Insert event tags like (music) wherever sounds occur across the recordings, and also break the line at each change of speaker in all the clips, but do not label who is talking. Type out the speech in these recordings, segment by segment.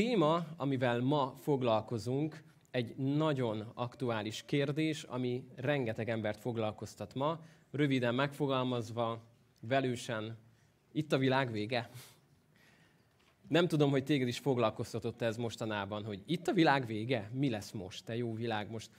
téma, amivel ma foglalkozunk, egy nagyon aktuális kérdés, ami rengeteg embert foglalkoztat ma. Röviden megfogalmazva, velősen, itt a világ vége. Nem tudom, hogy téged is foglalkoztatott ez mostanában, hogy itt a világ vége? Mi lesz most? Te jó világ, most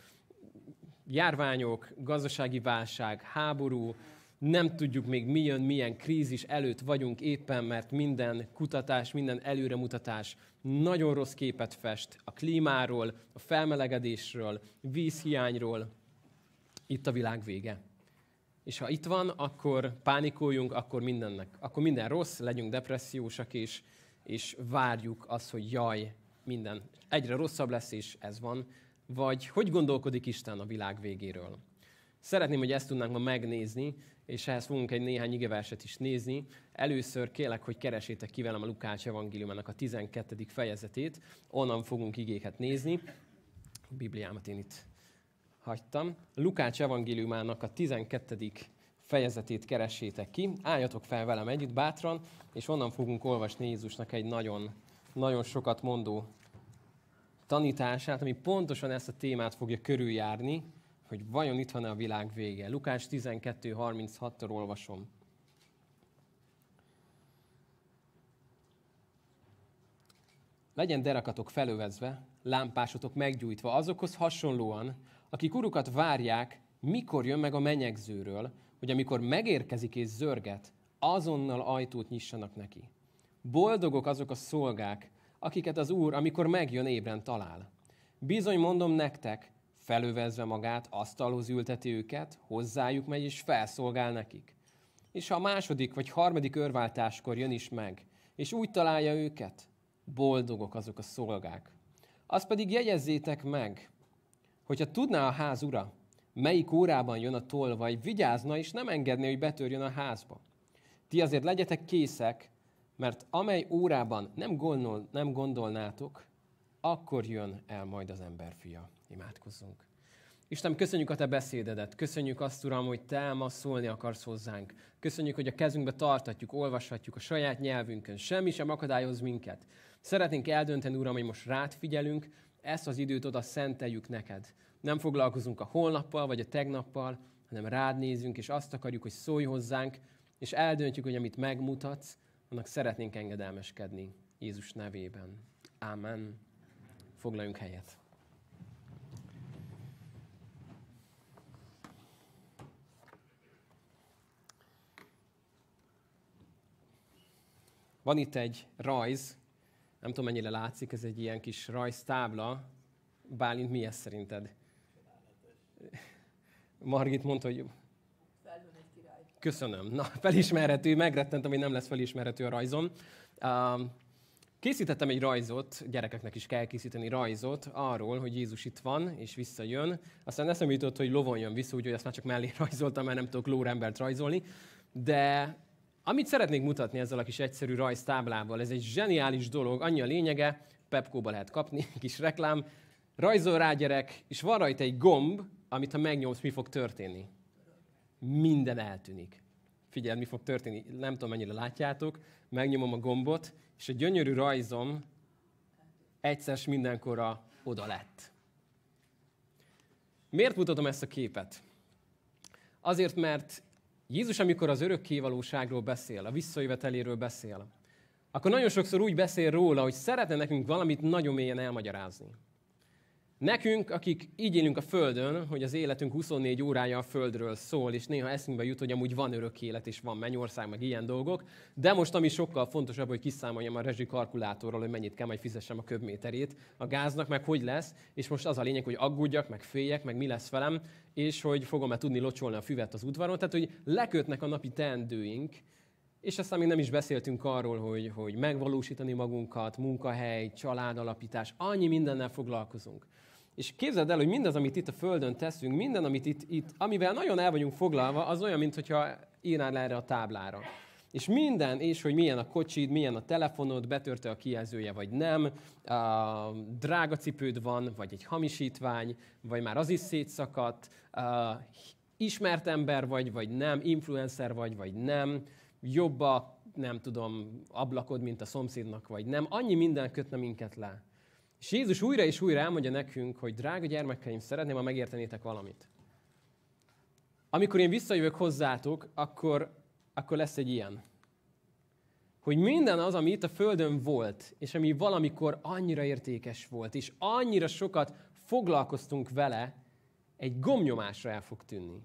járványok, gazdasági válság, háború, nem tudjuk még mi jön, milyen krízis előtt vagyunk éppen, mert minden kutatás, minden előremutatás nagyon rossz képet fest a klímáról, a felmelegedésről, vízhiányról. Itt a világ vége. És ha itt van, akkor pánikoljunk, akkor mindennek, akkor minden rossz, legyünk depressziósak, és, és várjuk azt, hogy jaj, minden egyre rosszabb lesz, és ez van. Vagy hogy gondolkodik Isten a világ végéről? Szeretném, hogy ezt tudnánk ma megnézni, és ehhez fogunk egy néhány igeverset is nézni. Először kérlek, hogy keresétek ki velem a Lukács evangéliumának a 12. fejezetét, onnan fogunk igéket nézni. A Bibliámat én itt hagytam. Lukács evangéliumának a 12. fejezetét keressétek ki. Álljatok fel velem együtt bátran, és onnan fogunk olvasni Jézusnak egy nagyon, nagyon sokat mondó tanítását, ami pontosan ezt a témát fogja körüljárni, hogy vajon itt van-e a világ vége. Lukács 12.36-tól olvasom. Legyen derakatok felövezve, lámpásotok meggyújtva azokhoz hasonlóan, akik urukat várják, mikor jön meg a menyegzőről, hogy amikor megérkezik és zörget, azonnal ajtót nyissanak neki. Boldogok azok a szolgák, akiket az Úr, amikor megjön, ébren talál. Bizony mondom nektek, felövezve magát, asztalhoz ülteti őket, hozzájuk megy és felszolgál nekik. És ha a második vagy harmadik örváltáskor jön is meg, és úgy találja őket, boldogok azok a szolgák. Azt pedig jegyezzétek meg, hogyha tudná a ház ura, melyik órában jön a tolvaj, vigyázna és nem engedné, hogy betörjön a házba. Ti azért legyetek készek, mert amely órában nem, gondol, nem gondolnátok, akkor jön el majd az emberfia. Imádkozzunk. Isten, köszönjük a Te beszédedet. Köszönjük azt, Uram, hogy Te ma szólni akarsz hozzánk. Köszönjük, hogy a kezünkbe tartatjuk, olvashatjuk a saját nyelvünkön. Semmi sem akadályoz minket. Szeretnénk eldönteni, Uram, hogy most rád figyelünk, ezt az időt oda szenteljük neked. Nem foglalkozunk a holnappal vagy a tegnappal, hanem rád nézünk, és azt akarjuk, hogy szólj hozzánk, és eldöntjük, hogy amit megmutatsz, annak szeretnénk engedelmeskedni. Jézus nevében. Amen. Foglaljunk helyet. Van itt egy rajz, nem tudom mennyire látszik, ez egy ilyen kis rajztábla. Bálint, mi ez szerinted? Margit mondta, hogy Köszönöm. Na, felismerhető, megrettentem, hogy nem lesz felismerhető a rajzom. Készítettem egy rajzot, gyerekeknek is kell készíteni rajzot arról, hogy Jézus itt van és visszajön. Aztán eszembe jutott, hogy lovon jön vissza, úgyhogy ezt már csak mellé (laughs) rajzoltam, mert nem tudok lórembert rajzolni. De amit szeretnék mutatni ezzel a kis egyszerű rajztáblával, ez egy zseniális dolog, annyi a lényege, Pepkóba lehet kapni, (laughs) kis reklám, rajzol rá gyerek, és van rajta egy gomb, amit ha megnyomsz, mi fog történni? Minden eltűnik. Figyelj, mi fog történni, nem tudom, mennyire látjátok, megnyomom a gombot, és a gyönyörű rajzom egyszer mindenkorra oda lett. Miért mutatom ezt a képet? Azért, mert Jézus, amikor az örökkévalóságról beszél, a visszajöveteléről beszél, akkor nagyon sokszor úgy beszél róla, hogy szeretne nekünk valamit nagyon mélyen elmagyarázni. Nekünk, akik így élünk a Földön, hogy az életünk 24 órája a Földről szól, és néha eszünkbe jut, hogy amúgy van örök élet, és van mennyország, meg ilyen dolgok, de most ami sokkal fontosabb, hogy kiszámoljam a rezsi kalkulátorról, hogy mennyit kell majd fizessem a köbméterét a gáznak, meg hogy lesz, és most az a lényeg, hogy aggódjak, meg féljek, meg mi lesz velem, és hogy fogom-e tudni locsolni a füvet az udvaron, tehát hogy lekötnek a napi teendőink, és aztán még nem is beszéltünk arról, hogy, hogy megvalósítani magunkat, munkahely, családalapítás, annyi mindennel foglalkozunk. És képzeld el, hogy mindaz, amit itt a Földön teszünk, minden, amit itt, itt amivel nagyon el vagyunk foglalva, az olyan, mintha írnál erre a táblára. És minden, és hogy milyen a kocsid, milyen a telefonod, betörte a kijelzője, vagy nem, a drága cipőd van, vagy egy hamisítvány, vagy már az is szétszakadt, ismert ember vagy, vagy nem, influencer vagy, vagy nem, jobb a nem tudom, ablakod, mint a szomszédnak, vagy nem. Annyi minden kötne minket le. És Jézus újra és újra elmondja nekünk, hogy drága gyermekeim, szeretném, ha megértenétek valamit. Amikor én visszajövök hozzátok, akkor, akkor lesz egy ilyen. Hogy minden az, ami itt a Földön volt, és ami valamikor annyira értékes volt, és annyira sokat foglalkoztunk vele, egy gomnyomásra el fog tűnni.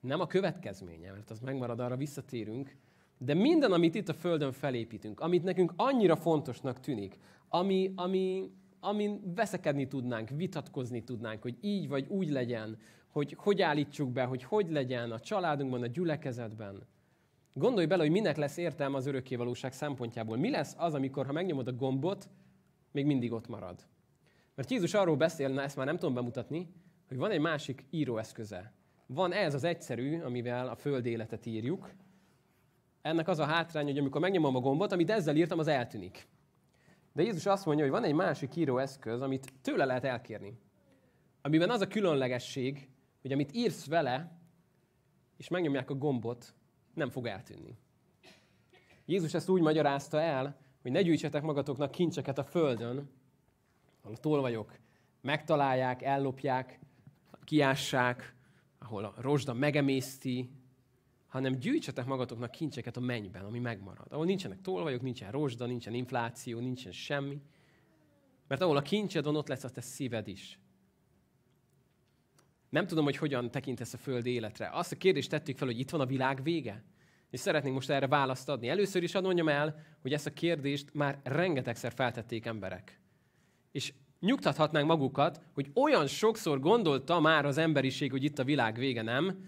Nem a következménye, mert az megmarad, arra visszatérünk, de minden, amit itt a Földön felépítünk, amit nekünk annyira fontosnak tűnik, ami, ami, ami veszekedni tudnánk, vitatkozni tudnánk, hogy így vagy úgy legyen, hogy hogy állítsuk be, hogy hogy legyen a családunkban, a gyülekezetben. Gondolj bele, hogy minek lesz értelme az örökkévalóság szempontjából. Mi lesz az, amikor, ha megnyomod a gombot, még mindig ott marad. Mert Jézus arról beszél, na ezt már nem tudom bemutatni, hogy van egy másik íróeszköze. Van ez az egyszerű, amivel a föld életet írjuk. Ennek az a hátrány, hogy amikor megnyomom a gombot, amit ezzel írtam, az eltűnik. De Jézus azt mondja, hogy van egy másik íróeszköz, amit tőle lehet elkérni. Amiben az a különlegesség, hogy amit írsz vele, és megnyomják a gombot, nem fog eltűnni. Jézus ezt úgy magyarázta el, hogy ne gyűjtsetek magatoknak kincseket a földön, ahol a tolvajok megtalálják, ellopják, kiássák, ahol a rozsda megemészti, hanem gyűjtsetek magatoknak kincseket a mennyben, ami megmarad. Ahol nincsenek tolvajok, nincsen rozsda, nincsen infláció, nincsen semmi. Mert ahol a kincsed van, ott lesz a te szíved is. Nem tudom, hogy hogyan tekintesz a föld életre. Azt a kérdést tettük fel, hogy itt van a világ vége. És szeretnénk most erre választ adni. Először is mondjam el, hogy ezt a kérdést már rengetegszer feltették emberek. És nyugtathatnánk magukat, hogy olyan sokszor gondolta már az emberiség, hogy itt a világ vége nem,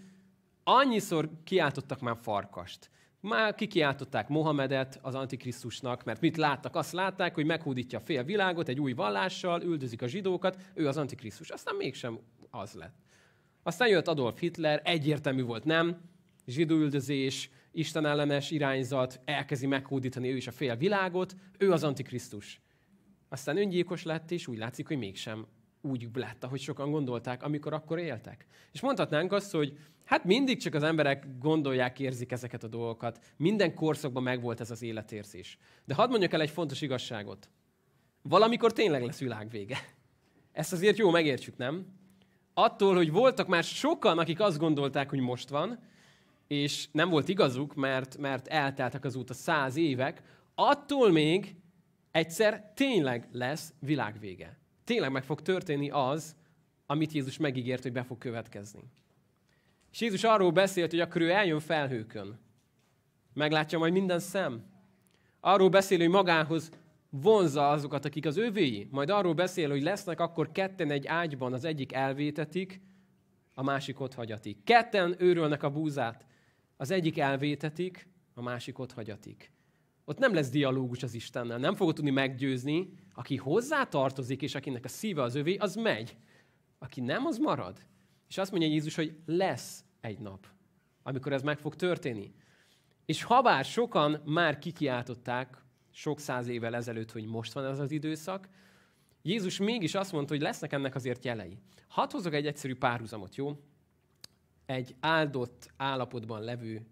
annyiszor kiáltottak már farkast. Már kikiáltották Mohamedet az Antikrisztusnak, mert mit láttak? Azt látták, hogy meghódítja a fél világot egy új vallással, üldözik a zsidókat, ő az Antikrisztus. Aztán mégsem az lett. Aztán jött Adolf Hitler, egyértelmű volt, nem? Zsidóüldözés, istenellenes irányzat, elkezdi meghódítani ő is a fél világot, ő az Antikrisztus. Aztán öngyilkos lett, és úgy látszik, hogy mégsem úgy lett, ahogy sokan gondolták, amikor akkor éltek. És mondhatnánk azt, hogy hát mindig csak az emberek gondolják, érzik ezeket a dolgokat. Minden korszakban megvolt ez az életérzés. De hadd mondjak el egy fontos igazságot. Valamikor tényleg lesz világvége. Ezt azért jó megértsük, nem? Attól, hogy voltak már sokan, akik azt gondolták, hogy most van, és nem volt igazuk, mert, mert elteltek azóta száz évek, attól még egyszer tényleg lesz világvége. Tényleg meg fog történni az, amit Jézus megígért, hogy be fog következni. És Jézus arról beszélt, hogy akkor ő eljön felhőkön. Meglátja majd minden szem. Arról beszél, hogy magához vonzza azokat, akik az övéi. Majd arról beszél, hogy lesznek akkor ketten egy ágyban, az egyik elvétetik, a másik ott hagyatik. Ketten őrölnek a búzát, az egyik elvétetik, a másik ott hagyatik. Ott nem lesz dialógus az Istennel, nem fogod tudni meggyőzni. Aki hozzá tartozik, és akinek a szíve az övé, az megy. Aki nem, az marad. És azt mondja Jézus, hogy lesz egy nap, amikor ez meg fog történni. És habár sokan már kikiáltották sok száz évvel ezelőtt, hogy most van ez az időszak, Jézus mégis azt mondta, hogy lesznek ennek azért jelei. Hadd hozok egy egyszerű párhuzamot, jó? Egy áldott állapotban levő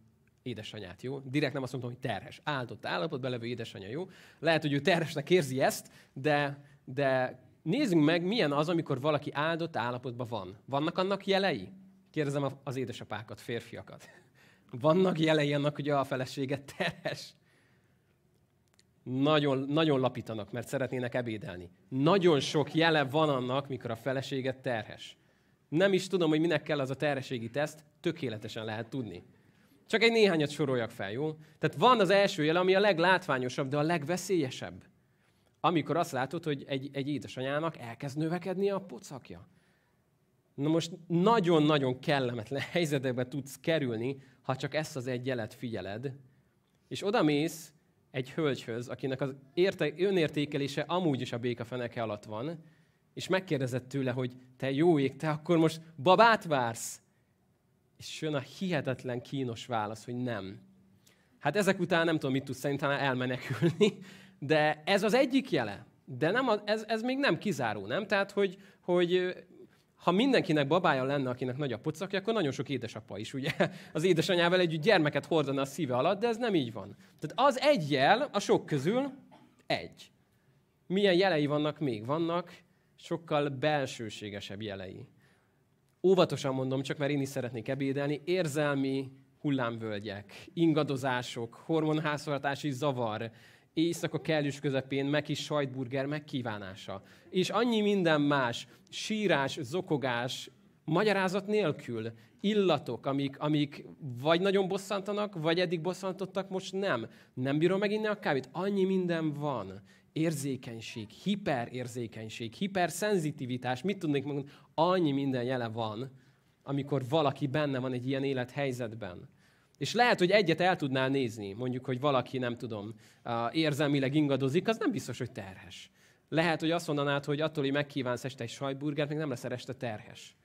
édesanyát, jó? Direkt nem azt mondtam, hogy terhes. Áldott állapotban levő édesanyja, jó? Lehet, hogy ő terhesnek érzi ezt, de, de nézzünk meg, milyen az, amikor valaki áldott állapotban van. Vannak annak jelei? Kérdezem az édesapákat, férfiakat. (laughs) Vannak jelei annak, hogy a felesége terhes? Nagyon, nagyon lapítanak, mert szeretnének ebédelni. Nagyon sok jele van annak, mikor a feleséget terhes. Nem is tudom, hogy minek kell az a terhességi teszt, tökéletesen lehet tudni. Csak egy néhányat soroljak fel, jó? Tehát van az első jele, ami a leglátványosabb, de a legveszélyesebb. Amikor azt látod, hogy egy, egy édesanyának elkezd növekedni a pocakja. Na most nagyon-nagyon kellemetlen (laughs) helyzetekbe tudsz kerülni, ha csak ezt az egy jelet figyeled, és odamész egy hölgyhöz, akinek az érte, önértékelése amúgy is a béka feneke alatt van, és megkérdezett tőle, hogy te jó ég, te akkor most babát vársz? És jön a hihetetlen kínos válasz, hogy nem. Hát ezek után nem tudom, mit tudsz szerintem elmenekülni, de ez az egyik jele. De nem a, ez, ez még nem kizáró, nem? Tehát, hogy, hogy ha mindenkinek babája lenne, akinek nagy a pocakja, akkor nagyon sok édesapa is, ugye? Az édesanyával együtt gyermeket hordana a szíve alatt, de ez nem így van. Tehát az egy jel a sok közül egy. Milyen jelei vannak még? Vannak sokkal belsőségesebb jelei. Óvatosan mondom, csak mert én is szeretnék ebédelni, érzelmi hullámvölgyek, ingadozások, hormonháztartási zavar, éjszaka kellős közepén meg is sajtburger megkívánása. És annyi minden más, sírás, zokogás, magyarázat nélkül, illatok, amik, amik vagy nagyon bosszantanak, vagy eddig bosszantottak, most nem. Nem bírom meginni a kávét. Annyi minden van. Érzékenység, hiperérzékenység, hiperszenzitivitás, mit tudnék mondani? Annyi minden jele van, amikor valaki benne van egy ilyen élethelyzetben. És lehet, hogy egyet el tudnál nézni, mondjuk, hogy valaki, nem tudom, érzelmileg ingadozik, az nem biztos, hogy terhes. Lehet, hogy azt mondanád, hogy attól, hogy megkívánsz este egy sajtburgert, még nem lesz este terhes.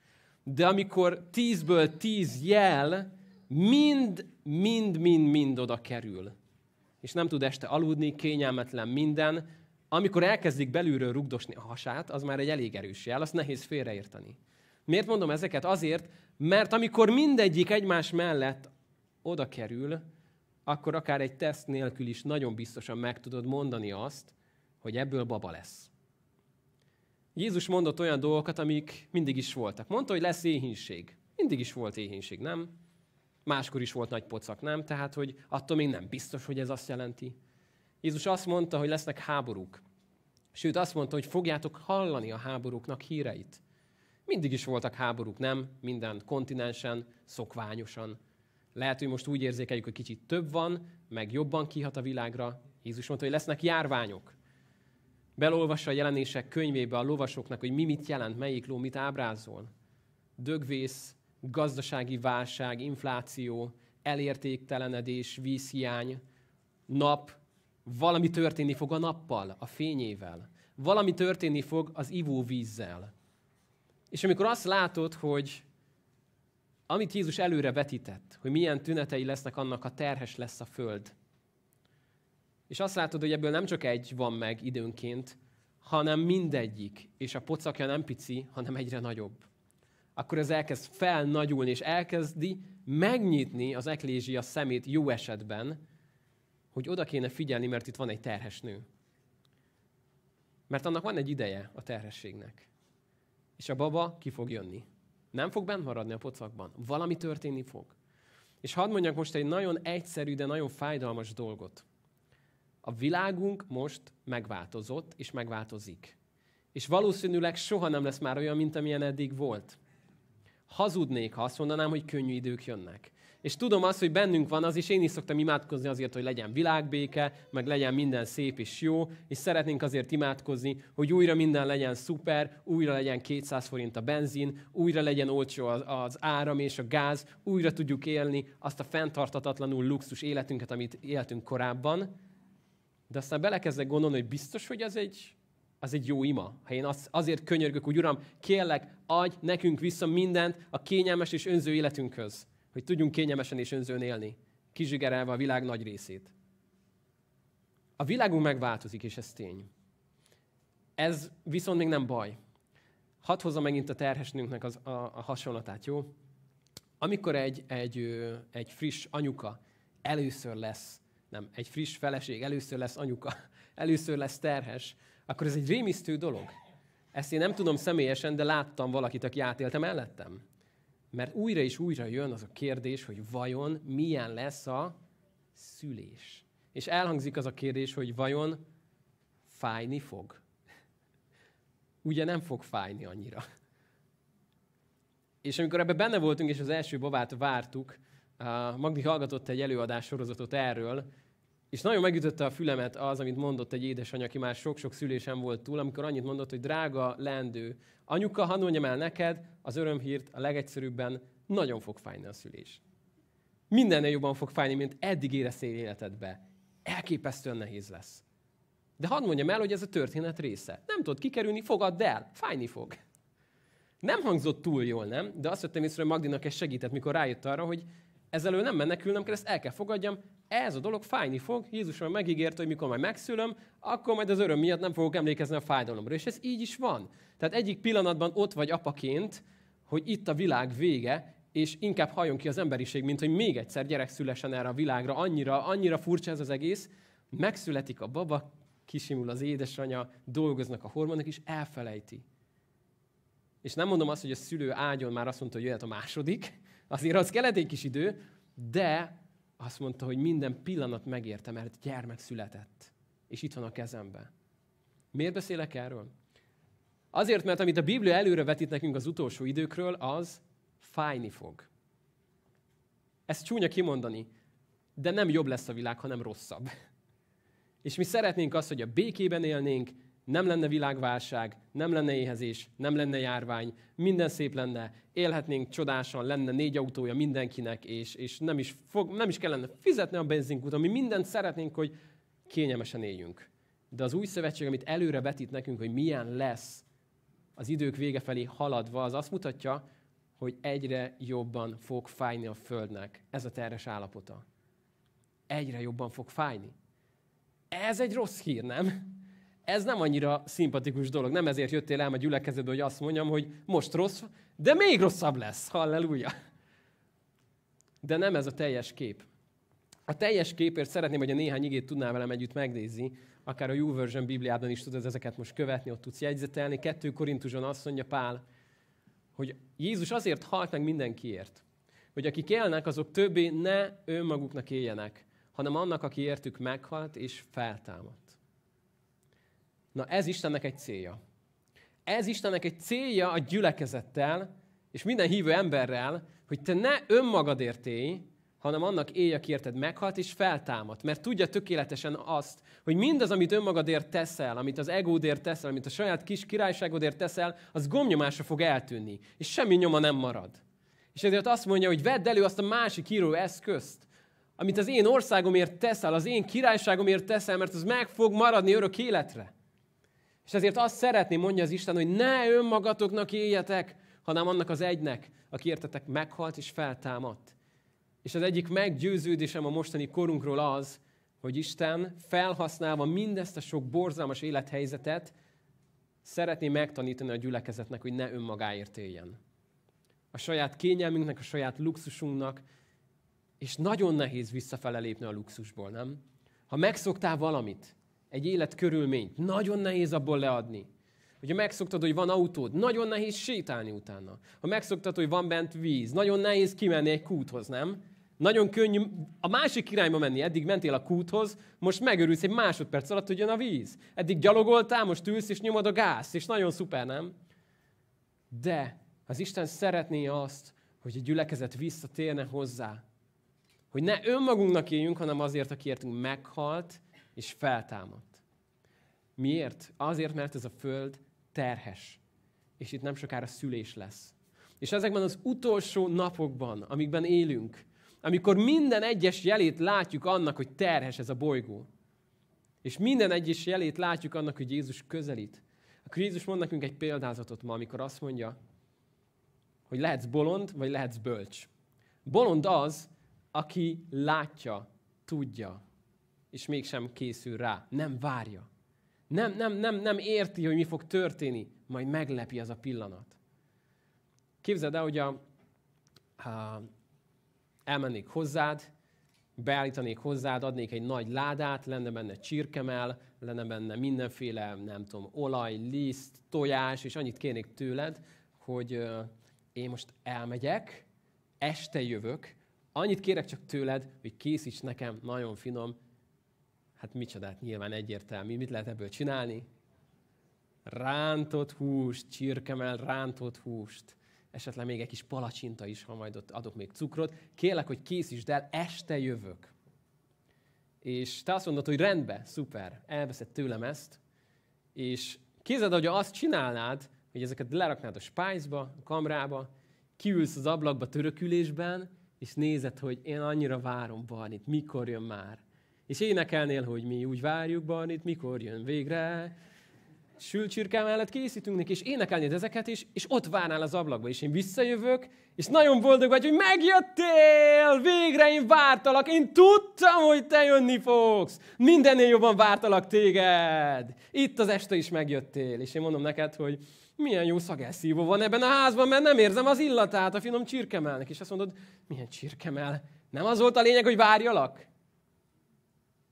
De amikor tízből tíz jel mind, mind, mind, mind oda kerül, és nem tud este aludni, kényelmetlen minden, amikor elkezdik belülről rugdosni a hasát, az már egy elég erős jel, azt nehéz félreérteni. Miért mondom ezeket? Azért, mert amikor mindegyik egymás mellett oda kerül, akkor akár egy teszt nélkül is nagyon biztosan meg tudod mondani azt, hogy ebből baba lesz. Jézus mondott olyan dolgokat, amik mindig is voltak. Mondta, hogy lesz éhínség. Mindig is volt éhínség, nem? Máskor is volt nagy pocak, nem? Tehát, hogy attól még nem biztos, hogy ez azt jelenti. Jézus azt mondta, hogy lesznek háborúk. Sőt, azt mondta, hogy fogjátok hallani a háborúknak híreit. Mindig is voltak háborúk, nem? Minden kontinensen, szokványosan. Lehet, hogy most úgy érzékeljük, hogy kicsit több van, meg jobban kihat a világra. Jézus mondta, hogy lesznek járványok. Belolvassa a jelenések könyvébe a lovasoknak, hogy mi mit jelent, melyik ló mit ábrázol. Dögvész, gazdasági válság, infláció, elértéktelenedés, vízhiány, nap, valami történni fog a nappal, a fényével. Valami történni fog az ivóvízzel. És amikor azt látod, hogy amit Jézus előre vetített, hogy milyen tünetei lesznek annak, ha terhes lesz a föld, és azt látod, hogy ebből nem csak egy van meg időnként, hanem mindegyik, és a pocakja nem pici, hanem egyre nagyobb. Akkor ez elkezd felnagyulni, és elkezdi megnyitni az eklézsia szemét jó esetben, hogy oda kéne figyelni, mert itt van egy terhes nő. Mert annak van egy ideje a terhességnek. És a baba ki fog jönni. Nem fog bent maradni a pocakban. Valami történni fog. És hadd mondjak most egy nagyon egyszerű, de nagyon fájdalmas dolgot. A világunk most megváltozott, és megváltozik. És valószínűleg soha nem lesz már olyan, mint amilyen eddig volt. Hazudnék, ha azt mondanám, hogy könnyű idők jönnek. És tudom azt, hogy bennünk van az, és én is szoktam imádkozni azért, hogy legyen világbéke, meg legyen minden szép és jó, és szeretnénk azért imádkozni, hogy újra minden legyen szuper, újra legyen 200 forint a benzin, újra legyen olcsó az, az áram és a gáz, újra tudjuk élni azt a fenntartatatlanul luxus életünket, amit éltünk korábban. De aztán belekezdek gondolni, hogy biztos, hogy az egy, az egy jó ima. Ha én az, azért könyörgök, hogy Uram, kérlek, adj nekünk vissza mindent a kényelmes és önző életünkhöz hogy tudjunk kényelmesen és önzőn élni, kizsigerelve a világ nagy részét. A világunk megváltozik, és ez tény. Ez viszont még nem baj. Hadd hozza megint a terhesnőnknek az, a, a hasonlatát, jó? Amikor egy, egy, egy friss anyuka először lesz, nem, egy friss feleség először lesz anyuka, (laughs) először lesz terhes, akkor ez egy rémisztő dolog. Ezt én nem tudom személyesen, de láttam valakit, aki átélte mellettem. Mert újra és újra jön az a kérdés, hogy vajon milyen lesz a szülés. És elhangzik az a kérdés, hogy vajon fájni fog. Ugye nem fog fájni annyira. És amikor ebbe benne voltunk, és az első babát vártuk, Magdi hallgatott egy előadás sorozatot erről, és nagyon megütötte a fülemet az, amit mondott egy édesanyja, aki már sok-sok szülésen volt túl, amikor annyit mondott, hogy drága lendő, anyuka, hadd mondjam el neked, az örömhírt a legegyszerűbben nagyon fog fájni a szülés. Mindennél jobban fog fájni, mint eddig éreztél életedbe. Elképesztően nehéz lesz. De hadd mondjam el, hogy ez a történet része. Nem tudod kikerülni, fogadd el, fájni fog. Nem hangzott túl jól, nem? De azt vettem észre, hogy Magdinak ez segített, mikor rájött arra, hogy Ezzel nem menekülnem kell, ezt el kell fogadjam, ez a dolog fájni fog. Jézus már megígérte, hogy mikor majd megszülöm, akkor majd az öröm miatt nem fogok emlékezni a fájdalomra. És ez így is van. Tehát egyik pillanatban ott vagy apaként, hogy itt a világ vége, és inkább halljon ki az emberiség, mint hogy még egyszer gyerek szülesen erre a világra. Annyira, annyira furcsa ez az egész. Megszületik a baba, kisimul az édesanyja, dolgoznak a hormonok, és elfelejti. És nem mondom azt, hogy a szülő ágyon már azt mondta, hogy jöhet a második, azért az kellett egy kis idő, de azt mondta, hogy minden pillanat megérte, mert gyermek született. És itt van a kezembe. Miért beszélek erről? Azért, mert amit a Biblia előre vetít nekünk az utolsó időkről, az fájni fog. Ezt csúnya kimondani, de nem jobb lesz a világ, hanem rosszabb. És mi szeretnénk azt, hogy a békében élnénk, nem lenne világválság, nem lenne éhezés, nem lenne járvány, minden szép lenne, élhetnénk csodásan, lenne négy autója mindenkinek, és, és nem, is fog, nem is kellene fizetni a benzinkút, mi mindent szeretnénk, hogy kényelmesen éljünk. De az új szövetség, amit előre vetít nekünk, hogy milyen lesz az idők vége felé haladva, az azt mutatja, hogy egyre jobban fog fájni a Földnek ez a terhes állapota. Egyre jobban fog fájni. Ez egy rossz hír, nem? Ez nem annyira szimpatikus dolog. Nem ezért jöttél el a gyülekezetbe, hogy azt mondjam, hogy most rossz, de még rosszabb lesz. Halleluja! De nem ez a teljes kép. A teljes képért szeretném, hogy a néhány igét tudnál velem együtt megnézni, akár a YouVersion Bibliában is tudod ezeket most követni, ott tudsz jegyzetelni. Kettő Korintuson azt mondja Pál, hogy Jézus azért halt meg mindenkiért, hogy akik élnek, azok többé ne önmaguknak éljenek, hanem annak, aki értük meghalt és feltámadt. Na ez Istennek egy célja. Ez Istennek egy célja a gyülekezettel, és minden hívő emberrel, hogy te ne önmagadért élj, hanem annak élj, aki érted meghalt és feltámadt. Mert tudja tökéletesen azt, hogy mindaz, amit önmagadért teszel, amit az egódért teszel, amit a saját kis királyságodért teszel, az gomnyomásra fog eltűnni, és semmi nyoma nem marad. És ezért azt mondja, hogy vedd elő azt a másik író eszközt, amit az én országomért teszel, az én királyságomért teszel, mert az meg fog maradni örök életre. És ezért azt szeretném, mondja az Isten, hogy ne önmagatoknak éljetek, hanem annak az egynek, aki értetek meghalt és feltámadt. És az egyik meggyőződésem a mostani korunkról az, hogy Isten felhasználva mindezt a sok borzalmas élethelyzetet, szeretné megtanítani a gyülekezetnek, hogy ne önmagáért éljen. A saját kényelmünknek, a saját luxusunknak, és nagyon nehéz visszafele lépni a luxusból, nem? Ha megszoktál valamit, egy életkörülményt, nagyon nehéz abból leadni. Hogyha megszoktad, hogy van autód, nagyon nehéz sétálni utána. Ha megszoktad, hogy van bent víz, nagyon nehéz kimenni egy kúthoz, nem? Nagyon könnyű a másik irányba menni. Eddig mentél a kúthoz, most megörülsz egy másodperc alatt, hogy jön a víz. Eddig gyalogoltál, most ülsz és nyomod a gáz, és nagyon szuper, nem? De az Isten szeretné azt, hogy a gyülekezet visszatérne hozzá. Hogy ne önmagunknak éljünk, hanem azért, akiértünk meghalt és feltámadt. Miért? Azért, mert ez a föld terhes. És itt nem sokára szülés lesz. És ezekben az utolsó napokban, amikben élünk, amikor minden egyes jelét látjuk annak, hogy terhes ez a bolygó, és minden egyes jelét látjuk annak, hogy Jézus közelít, akkor Jézus mond nekünk egy példázatot ma, amikor azt mondja, hogy lehetsz bolond, vagy lehetsz bölcs. Bolond az, aki látja, tudja, és mégsem készül rá, nem várja. Nem, nem, nem, nem érti, hogy mi fog történni, majd meglepi az a pillanat. Képzeld el, hogy a, a, elmennék hozzád, beállítanék hozzád, adnék egy nagy ládát, lenne benne csirkemel, lenne benne mindenféle, nem tudom, olaj, liszt, tojás, és annyit kérnék tőled, hogy uh, én most elmegyek, este jövök, annyit kérek csak tőled, hogy készíts nekem nagyon finom, hát micsodát, nyilván egyértelmű, mit lehet ebből csinálni? Rántott húst, csirkemel, rántott húst esetleg még egy kis palacsinta is, ha majd ott adok még cukrot. Kérlek, hogy készítsd el, este jövök. És te azt mondod, hogy rendben, szuper, elveszed tőlem ezt, és kézed, hogy azt csinálnád, hogy ezeket leraknád a spájzba, a kamrába, kiülsz az ablakba törökülésben, és nézed, hogy én annyira várom Barnit, mikor jön már. És énekelnél, hogy mi úgy várjuk Barnit, mikor jön végre, sült csirke mellett készítünk neki, és énekelni ezeket is, és ott várnál az ablakba, és én visszajövök, és nagyon boldog vagy, hogy megjöttél, végre én vártalak, én tudtam, hogy te jönni fogsz, mindennél jobban vártalak téged. Itt az este is megjöttél, és én mondom neked, hogy milyen jó szagelszívó van ebben a házban, mert nem érzem az illatát a finom csirkemelnek. És azt mondod, milyen csirkemel? Nem az volt a lényeg, hogy várjalak?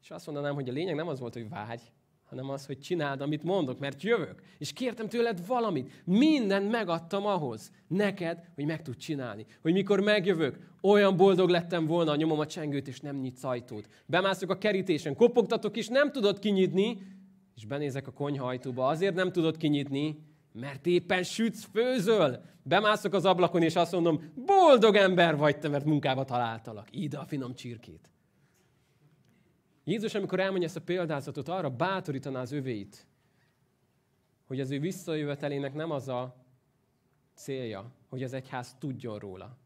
És azt mondanám, hogy a lényeg nem az volt, hogy várj, hanem az, hogy csináld, amit mondok, mert jövök. És kértem tőled valamit. Mindent megadtam ahhoz, neked, hogy meg tud csinálni. Hogy mikor megjövök, olyan boldog lettem volna, nyomom a csengőt, és nem nyitsz ajtót. Bemászok a kerítésen, kopogtatok, és nem tudod kinyitni, és benézek a konyhajtóba. Azért nem tudod kinyitni, mert éppen sütsz, főzöl. Bemászok az ablakon, és azt mondom, boldog ember vagy te, mert munkába találtalak. Ide a finom csirkét. Jézus, amikor elmondja ezt a példázatot, arra bátorítaná az övéit, hogy az ő visszajövetelének nem az a célja, hogy az egyház tudjon róla.